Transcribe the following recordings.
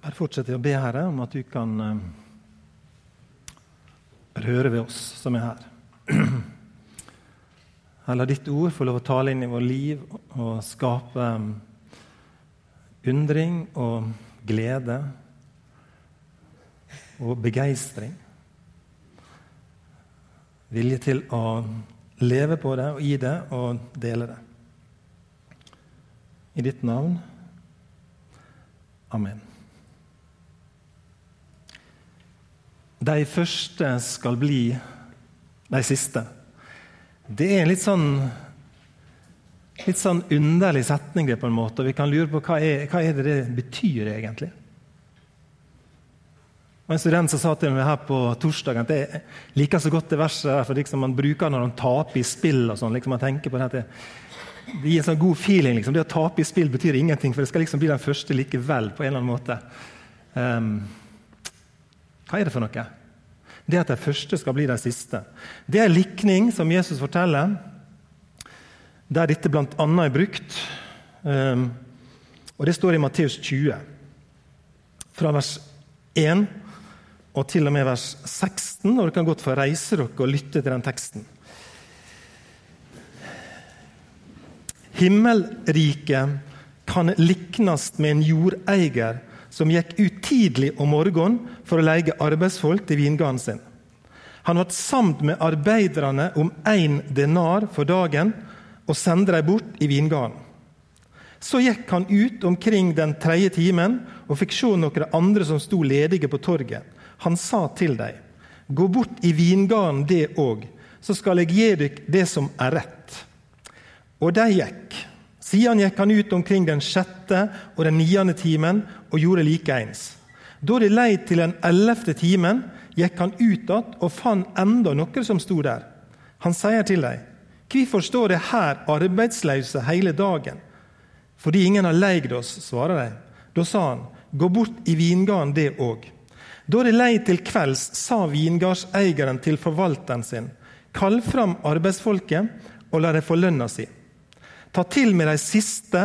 Bare fortsette å be, Herre, om at du kan eh, røre ved oss som er her. La ditt ord få lov å tale inn i vårt liv og skape um, undring og glede og begeistring. Vilje til å leve på det og i det og dele det. I ditt navn. Amen. De første skal bli de siste. Det er en litt sånn, litt sånn underlig setning, det på en måte. og Vi kan lure på hva er, hva er det det betyr egentlig. Og En student som sa til meg her på torsdag at jeg liker så godt det verset for liksom man bruker det når man taper i spill. og sånn, liksom man tenker på det, det, det gir en sånn god feeling. Liksom. Det å tape i spill betyr ingenting, for det skal liksom bli den første likevel. på en eller annen måte. Um, hva er det for noe? det at de første skal bli de siste. Det er en likning som Jesus forteller, der dette bl.a. er brukt. Ehm, og Det står i Matteus 20, fra vers 1 og til og med vers 16. og Dere kan godt få reise dere og lytte til den teksten. Himmelriket kan liknast med en jordeier som gikk ut tidlig om morgenen for å leie arbeidsfolk til vingarden sin. Han ble sammen med arbeiderne om én denar for dagen og sendte dem bort i vingarden. Så gikk han ut omkring den tredje timen og fikk se noen andre som sto ledige på torget. Han sa til dem, gå bort i vingarden det òg, så skal jeg gi dere det som er rett. Og de gikk. Siden gikk han ut omkring den sjette og den niende timen og gjorde likeens. Da de leid til den ellevte timen, gikk han ut igjen og fant enda noen som sto der. Han sier til dem, hvorfor står det her arbeidsløse hele dagen? Fordi ingen har leid oss, svarer de. Da sa han, gå bort i vingarden det òg. Da de lei til kvelds, sa vingardseieren til forvalteren sin, kall fram arbeidsfolket og la dem få lønna si. Ta til med de siste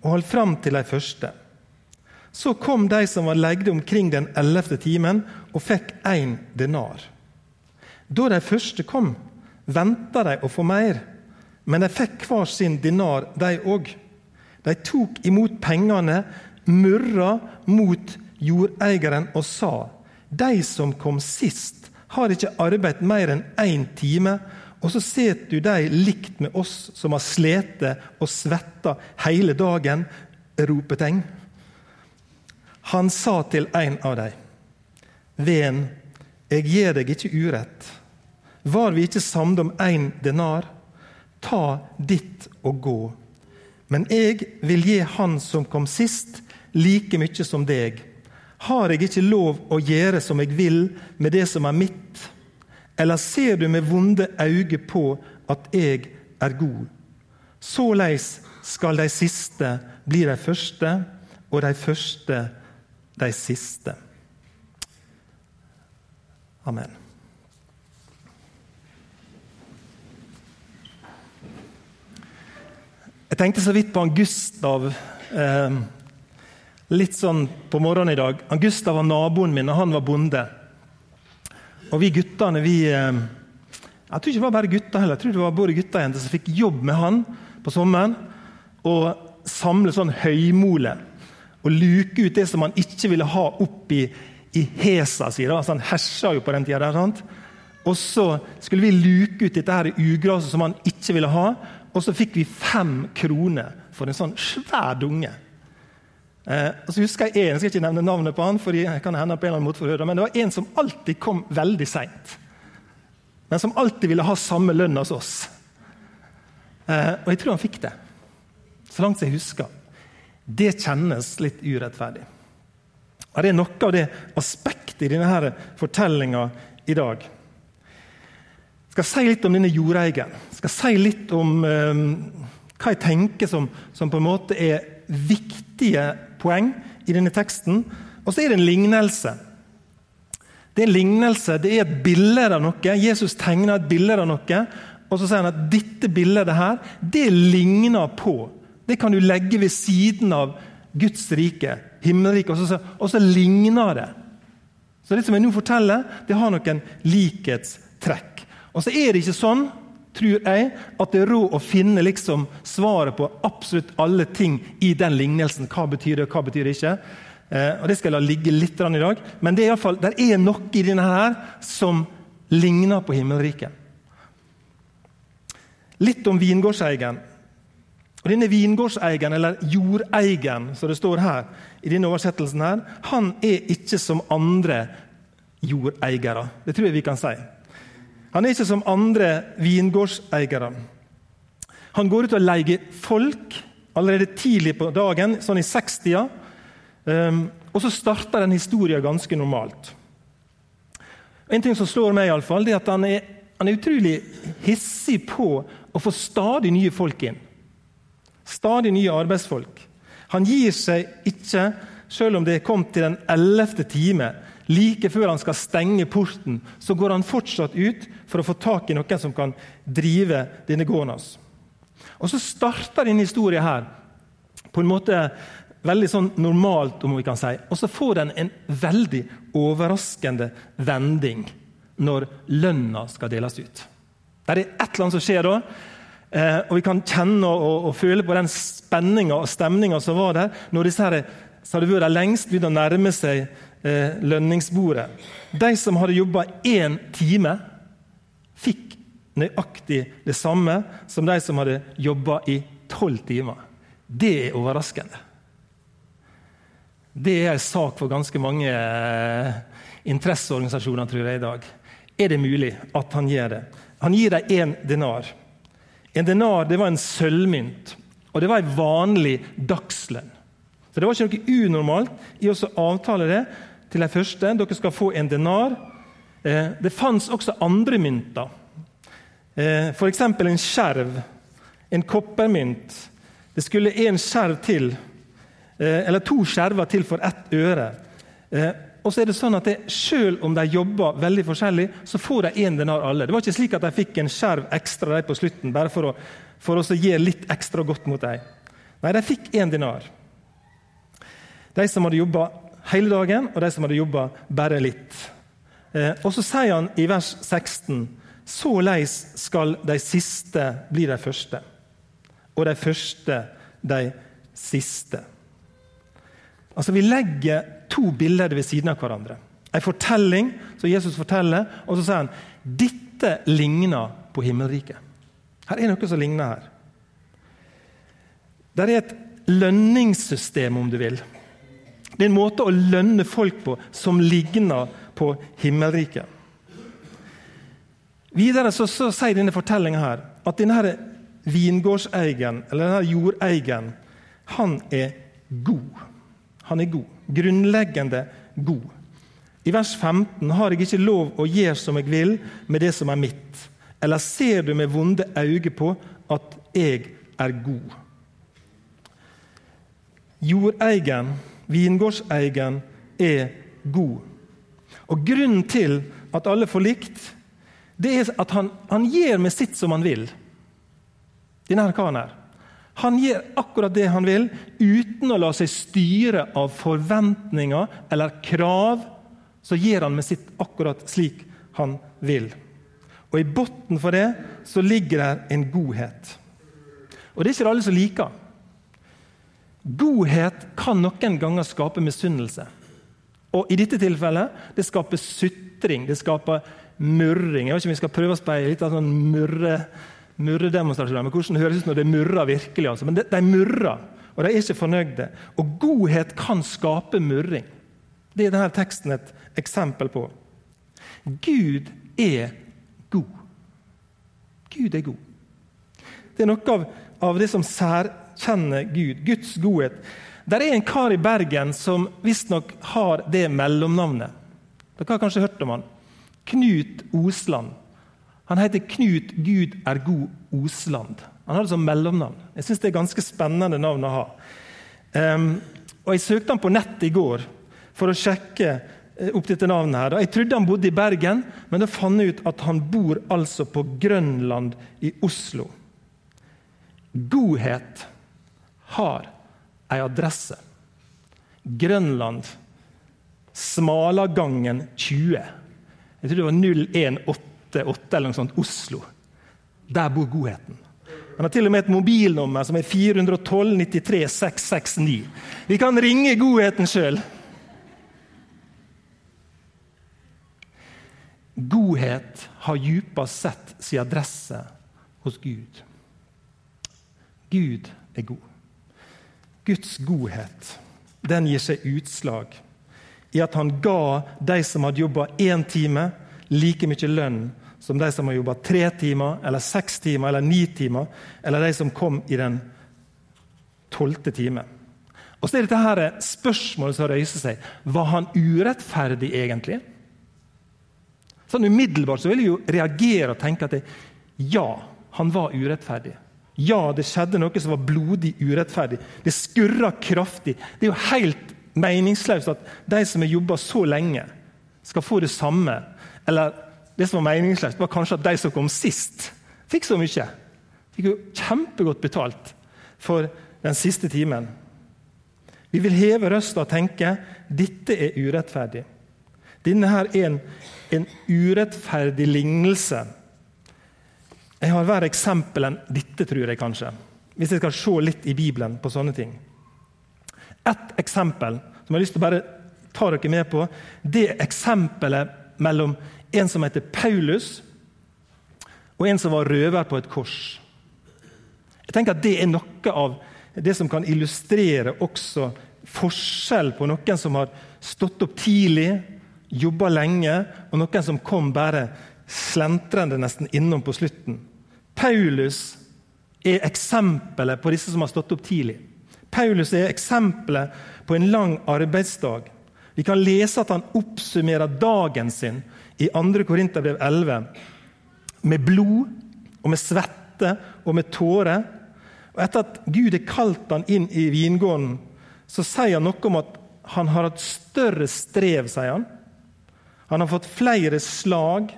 og hold fram til de første. Så kom de som var legde omkring den ellevte timen, og fikk én denar. Da de første kom, venta de å få mer, men de fikk hver sin dinar, de òg. De tok imot pengene, murra mot jordeieren og sa:" De som kom sist, har ikke arbeidet mer enn én time, og så setter du dem likt med oss som har slete og svetta hele dagen. ropetegn. Han sa til en av dem, Ven, jeg gir deg ikke urett. Var vi ikke samde om én denar? Ta ditt og gå. Men jeg vil gi han som kom sist, like mye som deg. Har jeg ikke lov å gjøre som jeg vil med det som er mitt? Eller ser du med vonde øyne på at jeg er god? Såleis skal de siste bli de første, og de første de siste. Amen. Jeg tenkte så vidt på han Gustav eh, litt sånn på morgenen i dag. Han Gustav var naboen min, og han var bonde. Og vi guttene vi, eh, Jeg tror ikke det var bare gutter heller, jeg tror det var både gutter og jenter som fikk jobb med han på sommeren. Og samle sånn høymole og luke ut det som han ikke ville ha opp i, i hesa si. Altså, han hersa jo på den tida. Der, sant? Og så skulle vi luke ut dette her ugraset som han ikke ville ha. Og så fikk vi fem kroner for en sånn svær dunge. Eh, og så husker Jeg en, jeg skal ikke nevne navnet på han, for jeg kan hende på en eller annen måte for men det var en som alltid kom veldig seint. Men som alltid ville ha samme lønn hos oss. Eh, og jeg tror han fikk det. Så langt jeg husker. Det kjennes litt urettferdig. Og Det er noe av det aspektet i denne fortellinga i dag. Jeg skal si litt om denne jordeieren. Skal si litt om eh, hva jeg tenker som, som, på en måte er viktige poeng i denne teksten. Og så er det en lignelse. Det er en lignelse, det er et bilde av noe. Jesus tegner et bilde av noe, og så sier han at dette bildet her, det ligner på. Det kan du legge ved siden av Guds rike, himmelriket, og, så- og så ligner det. Så det som jeg nå forteller, det har noen likhetstrekk. Og så er det ikke sånn, tror jeg, at det er råd å finne liksom svaret på absolutt alle ting i den lignelsen. Hva betyr det, og hva betyr det ikke? Eh, og Det skal jeg la ligge litt i dag. Men det er, i fall, det er noe i denne her som ligner på himmelriket. Litt om vingårdseieren. Og Denne vingårdseieren, eller jordeieren, som det står her, i denne oversettelsen, her, han er ikke som andre jordeiere. Det tror jeg vi kan si. Han er ikke som andre vingårdseiere. Han går ut og leier folk allerede tidlig på dagen, sånn i 60-tida. Um, og så starter den historien ganske normalt. En ting som slår meg, i alle fall, det er at han er, han er utrolig hissig på å få stadig nye folk inn. Stadig nye arbeidsfolk. Han gir seg ikke, selv om det er kommet til den ellevte time. Like før han skal stenge porten, så går han fortsatt ut for å få tak i noen som kan drive denne gården hans. Og Så starter denne historien her på en måte veldig sånn normalt, om vi kan si. Og så får den en veldig overraskende vending når lønna skal deles ut. Det er et eller annet som skjer da. Eh, og Vi kan kjenne og, og, føle på den spenninga og stemninga som var der når disse her, som hadde vært lengst, begynte å nærme seg eh, lønningsbordet. De som hadde jobba én time, fikk nøyaktig det samme som de som hadde jobba i tolv timer. Det er overraskende. Det er en sak for ganske mange eh, interesseorganisasjoner tror jeg, i dag. Er det mulig at han gjør det? Han gir dem én denar. En denar det var en sølvmynt, og det var en vanlig dagslønn. Så Det var ikke noe unormalt i å avtale det til de første. Dere skal få en denar. Eh, det fantes også andre mynter. Eh, F.eks. en skjerv, en koppermynt. Det skulle en skjerv til, eh, eller to skjerver til for ett øre. Og så er det sånn at det, Selv om de jobber veldig forskjellig, så får de én denar alle. Det var ikke slik at de fikk en skjerv ekstra de på slutten bare for å, for å gi litt ekstra godt mot dem. Nei, de fikk én denar. De som hadde jobba hele dagen, og de som hadde jobba bare litt. Eh, og så sier han i vers 16.: Såleis skal de siste bli de første, og de første de siste. Altså, Vi legger to bilder ved siden av hverandre. En fortelling som Jesus forteller, og så sier han dette ligner på himmelriket. Her er noe som ligner her. Det er et lønningssystem, om du vil. Det er en måte å lønne folk på som ligner på himmelriket. Videre så, så sier denne fortellinga her at denne vingårdseieren, eller denne jordeieren, han er god. Han er god. Grunnleggende god. I vers 15 har jeg ikke lov å gjøre som jeg vil med det som er mitt. Eller ser du med vonde øyne på at jeg er god? Jordeieren, vingårdseieren, er god. Og Grunnen til at alle får likt, det er at han, han gjør med sitt som han vil. Denne karen her. Han gjør akkurat det han vil, uten å la seg styre av forventninger eller krav. Så gjør han med sitt akkurat slik han vil. Og I bunnen for det så ligger det en godhet. Og det er ikke alle som liker. Godhet kan noen ganger skape misunnelse. Og i dette tilfellet det skaper sutring, det skaper murring. Jeg vet ikke om vi skal prøve å speile litt litt sånn murre, murredemonstrasjon. Men hvordan det ut når det murrer virkelig. Altså. Men de, de murrer, og de er ikke fornøyde. Og godhet kan skape murring. Det er denne teksten et eksempel på. Gud er god. Gud er god. Det er noe av, av det som særkjenner Gud. Guds godhet. Der er en kar i Bergen som visstnok har det mellomnavnet. Dere har kanskje hørt om han. Knut Osland. Han heter Knut Gud er god Osland. Han har det som mellomnavn. Jeg synes Det er ganske spennende navn å ha. Um, og Jeg søkte han på nett i går for å sjekke eh, opp dette navnet. her. Jeg trodde han bodde i Bergen, men da fant jeg ut at han bor altså på Grønland i Oslo. Godhet har ei adresse. Grønland. Smalagangen 20. Jeg tror det var 0188 eller noe sånt. Oslo. Der bor godheten. Han har til og med et mobilnummer som er 412 93 669. Vi kan ringe godheten sjøl. Godhet har djupest sett sin adresse hos Gud. Gud er god. Guds godhet den gir seg utslag i at han ga de som hadde jobba én time, like mye lønn som de som har jobba tre timer, eller seks timer eller ni timer, eller de som kom i den tolvte time. Og så er dette her spørsmålet som røyser seg. Var han urettferdig, egentlig? Sånn Umiddelbart så vil jeg jo reagere og tenke at det, ja, han var urettferdig. Ja, det skjedde noe som var blodig urettferdig. Det skurra kraftig. Det er jo helt meningsløst at de som har jobba så lenge, skal få det samme. Eller det som var meningsløst, var kanskje at de som kom sist, fikk så mye. Fikk jo kjempegodt betalt for den siste timen. Vi vil heve røsta og tenke dette er urettferdig. Denne her er en, en urettferdig lignelse. Jeg har verre eksempel enn dette, tror jeg kanskje. Hvis jeg skal se litt i Bibelen på sånne ting. Ett eksempel som jeg har lyst til å bare ta dere med på, det er eksempelet mellom en som heter Paulus, og en som var røver på et kors. Jeg tenker at Det er noe av det som kan illustrere også forskjell på noen som har stått opp tidlig, jobba lenge, og noen som kom bare slentrende nesten innom på slutten. Paulus er eksempelet på disse som har stått opp tidlig. Paulus er eksempelet på en lang arbeidsdag. Vi kan lese at han oppsummerer dagen sin i 2. Korinterbrev 11 med blod og med svette og med tårer. Og Etter at Gud har kalt han inn i vingården, så sier han noe om at han har hatt større strev. sier Han Han har fått flere slag.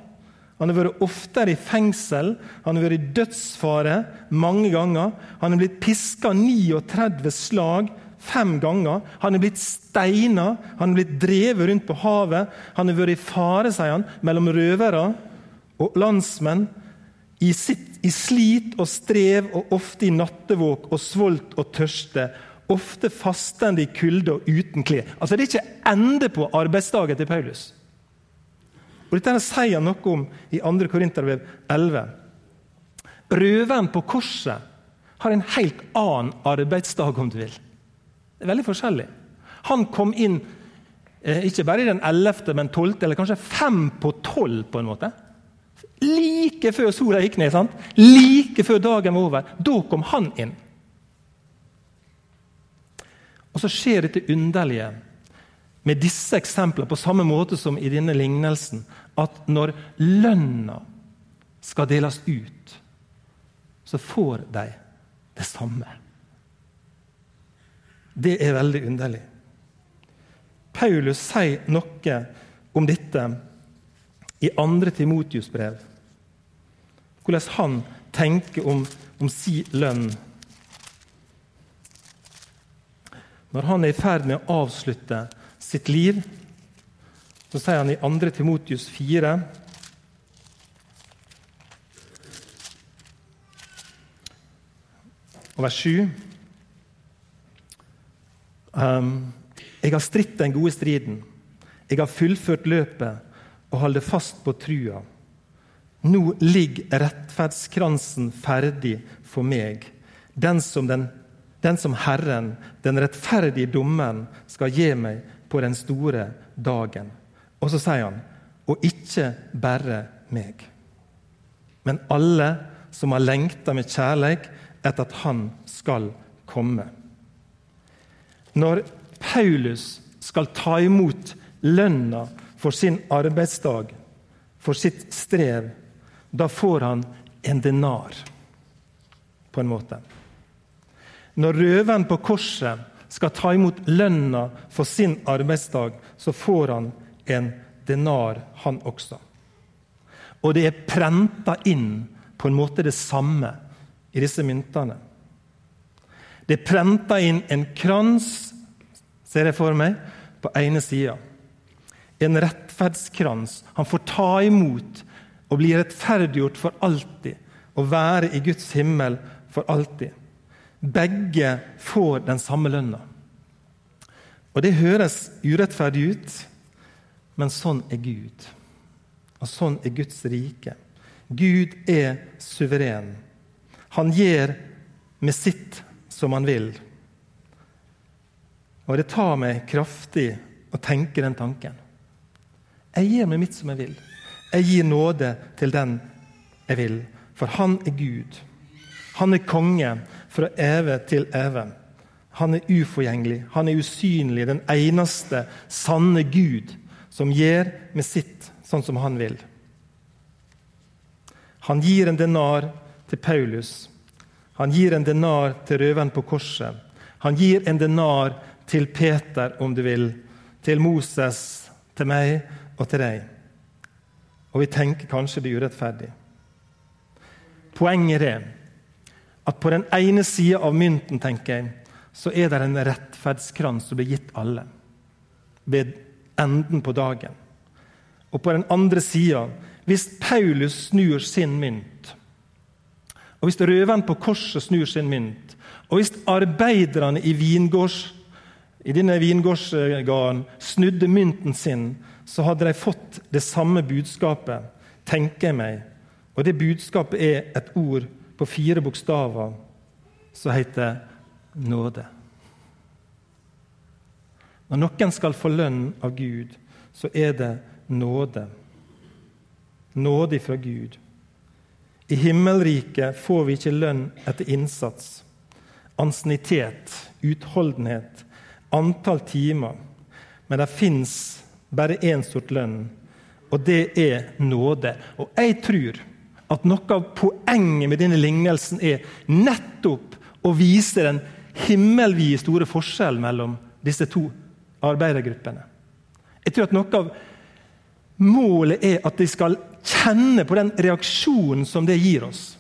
Han har vært oftere i fengsel, han har vært i dødsfare mange ganger. Han har blitt piska 39 slag fem ganger. Han er blitt steina, han er blitt drevet rundt på havet. Han har vært i fare, sier han, mellom røvere og landsmenn. I, sitt, I slit og strev og ofte i nattevåk og svolt og tørste. Ofte fastende i kulde og uten klær. Altså, det er ikke ende på arbeidsdagen til Paulus. Og Dette sier han noe om i 2. Korinterbrev 11. Røveren på korset har en helt annen arbeidsdag, om du vil. Det er veldig forskjellig. Han kom inn eh, ikke bare i den 11., men 12., eller kanskje fem på tolv, på en måte. Like før sola gikk ned. sant? Like før dagen var over. Da kom han inn. Og så skjer dette underlige med disse eksemplene på samme måte som i denne lignelsen, at når lønna skal deles ut, så får de det samme. Det er veldig underlig. Paulus sier noe om dette i 2. Timotius brev. Hvordan han tenker om, om si lønn. Når han er i ferd med å avslutte sitt liv, så sier han i 2. Timotius 4 og vers 7 Um, jeg har stritt den gode striden. Jeg har fullført løpet og holder fast på trua. Nå ligger rettferdskransen ferdig for meg, den som, den, den som Herren, den rettferdige dommen, skal gi meg på den store dagen. Og så sier han, og ikke bare meg, men alle som har lengta med kjærleik etter at Han skal komme. Når Paulus skal ta imot lønna for sin arbeidsdag, for sitt strev, da får han en denar, på en måte. Når røveren på korset skal ta imot lønna for sin arbeidsdag, så får han en denar, han også. Og det er prenta inn på en måte det samme i disse myntene. Det er prenta inn en krans, ser jeg for meg, på ene sida. En rettferdskrans. Han får ta imot og bli rettferdiggjort for alltid og være i Guds himmel for alltid. Begge får den samme lønna. Og Det høres urettferdig ut, men sånn er Gud. Og sånn er Guds rike. Gud er suveren. Han gjør med sitt som han vil. Og det tar meg kraftig å tenke den tanken. Jeg gir med mitt som jeg vil. Jeg gir nåde til den jeg vil. For han er Gud. Han er konge fra evig til evig. Han er uforgjengelig, han er usynlig, den eneste sanne Gud som gjør med sitt sånn som han vil. Han gir en denar til Paulus. Han gir en denar til røveren på korset. Han gir en denar til Peter, om du vil, til Moses, til meg og til deg. Og vi tenker kanskje det er urettferdig. Poenget er at på den ene sida av mynten tenker jeg, så er det en rettferdskrans som blir gitt alle ved enden på dagen. Og på den andre sida, hvis Paulus snur sin mynt, og hvis røveren på korset snur sin mynt, og hvis arbeiderne i vingårds i denne vingårdsgården snudde mynten sin, så hadde de fått det samme budskapet, tenker jeg meg. Og det budskapet er et ord på fire bokstaver som heter nåde. Når noen skal få lønn av Gud, så er det nåde. Nåde fra Gud. I himmelriket får vi ikke lønn etter innsats, ansiennitet, utholdenhet, antall timer. Men det fins bare én sort lønn, og det er nåde. Og jeg tror at noe av poenget med denne lignelsen er nettopp å vise den himmelvide store forskjellen mellom disse to arbeidergruppene. Jeg tror at noe av målet er at de skal kjenne på den reaksjonen som det gir oss.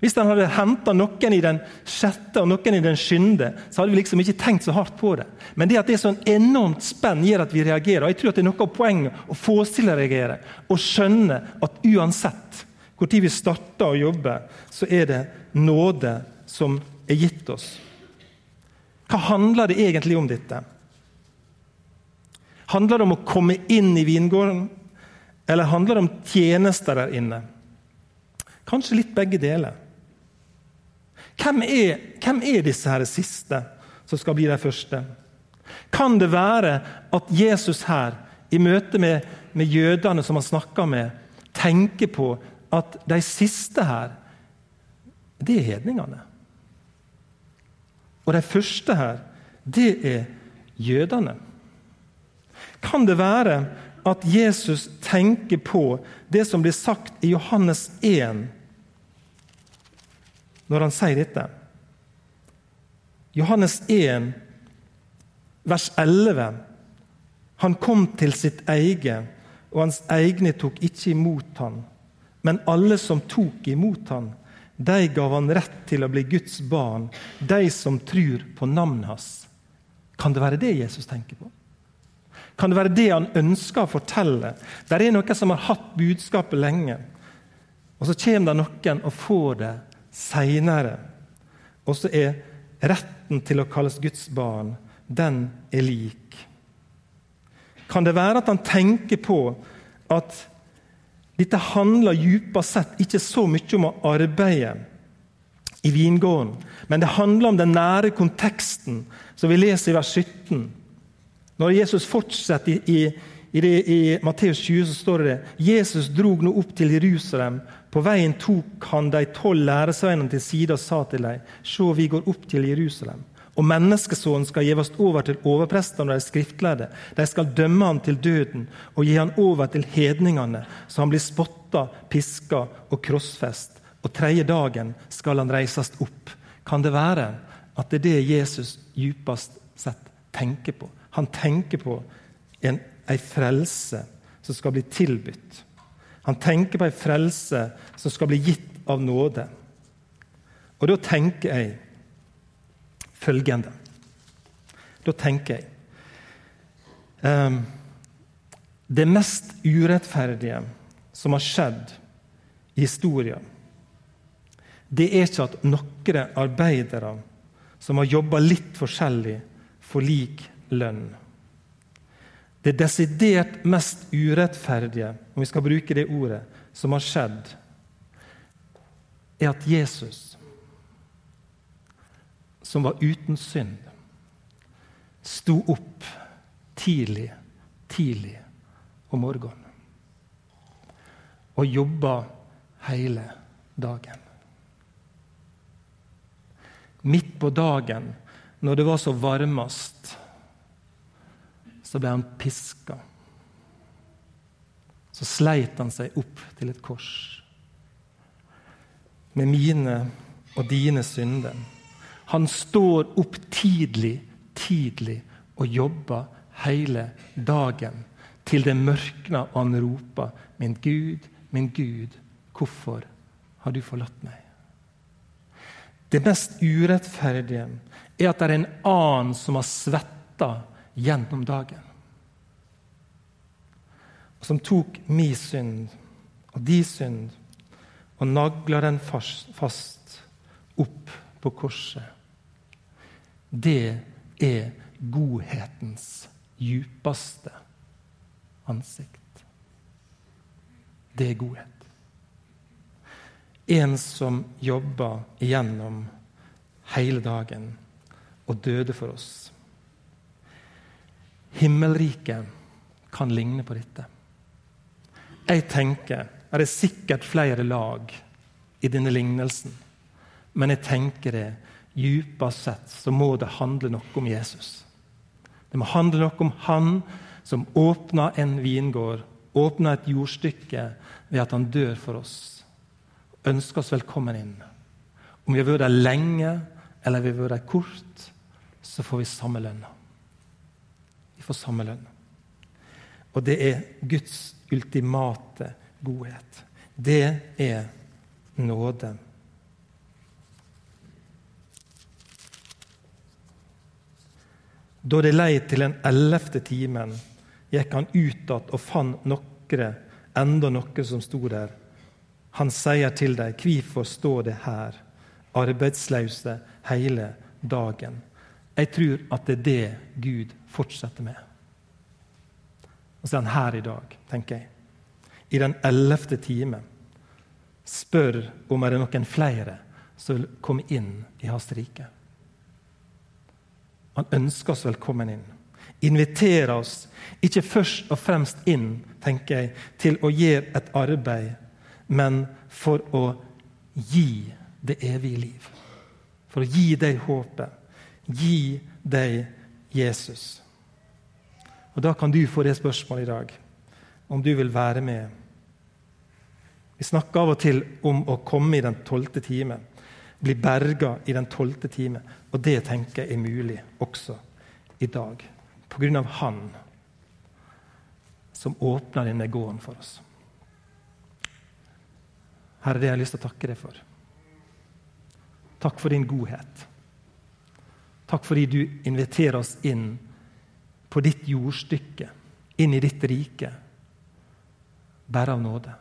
Hvis han hadde henta noen i den sjette og noen i den skynde, så hadde vi liksom ikke tenkt så hardt på det. Men det at det er sånn enormt spenn, gjør at vi reagerer. Og jeg tror at det er noe av poenget å få oss til å reagere og skjønne at uansett tid vi starter å jobbe, så er det nåde som er gitt oss. Hva handler det egentlig om dette? Handler det om å komme inn i vingården, eller handler det om tjenester der inne? Kanskje litt begge deler. Hvem er, hvem er disse her siste som skal bli de første? Kan det være at Jesus her, i møte med, med jødene som han snakker med, tenker på at de siste her, det er hedningene? Og de første her, det er jødene. Kan det være at Jesus tenker på det som blir sagt i Johannes 1, når han sier dette. Johannes 1, vers 11. Han kom til sitt eget, og hans egne tok ikke imot han. Men alle som tok imot han, de gav han rett til å bli Guds barn, de som tror på navnet hans. Kan det være det Jesus tenker på? Kan det være det han ønsker å fortelle? Det er noen som har hatt budskapet lenge, og så kommer det noen og får det seinere. Og så er retten til å kalles Guds barn, den er lik. Kan det være at han tenker på at dette handler djupest sett ikke så mye om å arbeide i vingården, men det handler om den nære konteksten som vi leser i vers 17. Når Jesus fortsetter i, i, i, det, i Matteus 20 så står det Jesus drog nå opp til Jerusalem på veien tok han de tolv læresveinene til side og sa til dem.: Se, vi går opp til Jerusalem. Og menneskesonen skal gjeves over til overprestene og de skriftlærde. De skal dømme ham til døden og gi ham over til hedningene, så han blir spotta, piska og krossfest. Og tredje dagen skal han reises opp. Kan det være at det er det Jesus djupest sett tenker på? Han tenker på en, en frelse som skal bli tilbudt. Han tenker på en frelse som skal bli gitt av nåde. Og da tenker jeg følgende Da tenker jeg um, Det mest urettferdige som har skjedd i historien, det er ikke at noen arbeidere som har jobba litt forskjellig, får lik lønn. Det desidert mest urettferdige, om vi skal bruke det ordet, som har skjedd, er at Jesus, som var uten synd, sto opp tidlig, tidlig om morgenen og jobba hele dagen. Midt på dagen, når det var så varmest, så ble han piska. Så sleit han seg opp til et kors. Med mine og dine synder. Han står opp tidlig, tidlig og jobber hele dagen til det mørkner og han roper, 'Min Gud, min Gud, hvorfor har du forlatt meg?' Det mest urettferdige er at det er en annen som har svetta gjennom dagen. Og som tok mi synd og de synd og nagla den fast opp på korset. Det er godhetens djupeste ansikt. Det er godhet. En som jobba igjennom hele dagen og døde for oss. Himmelriket kan ligne på dette. Jeg tenker er det sikkert flere lag i denne lignelsen, men jeg tenker det djupest sett så må det handle noe om Jesus. Det må handle noe om han som åpna en vingård, åpna et jordstykke ved at han dør for oss. Ønsker oss velkommen inn. Om vi har vært der lenge eller vi har vært der kort, så får vi samme lønn. Vi får samme lønn. Og det er Guds ultimate godhet. Det er nåde. Da det lei til den ellevte timen, gikk han ut att og fant nokre, enda noe som sto der. Han sier til dem, hvorfor står det her, arbeidsløse hele dagen? Jeg tror at det er det Gud fortsetter med. Og så er han her i dag, tenker jeg. I den ellevte time. Spør om er det noen flere som vil komme inn i hans rike. Han ønsker oss velkommen inn. Inviterer oss ikke først og fremst inn tenker jeg, til å gjøre et arbeid, men for å gi det evige liv. For å gi deg håpet. Gi deg Jesus. Og Da kan du få det spørsmålet i dag, om du vil være med. Vi snakker av og til om å komme i den tolvte time, bli berga i den tolvte time. Og det tenker jeg er mulig også i dag, på grunn av Han som åpner denne gården for oss. Herre, det har jeg lyst til å takke deg for. Takk for din godhet. Takk fordi du inviterer oss inn på ditt jordstykke, inn i ditt rike, bare av nåde.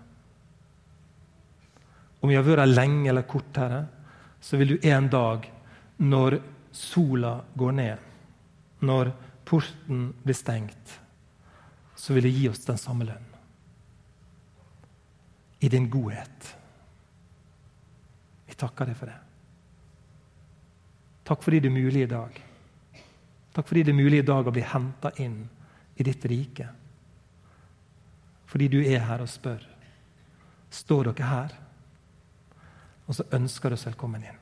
Om vi har vært her lenge eller kort, Herre, så vil du en dag, når sola går ned, når porten blir stengt, så vil du gi oss den samme lønn. I din godhet. Vi takker deg for det. Takk fordi det er mulig i dag. Takk fordi det er mulig i dag å bli henta inn i ditt rike. Fordi du er her og spør. Står dere her? Og så ønsker du oss velkommen inn.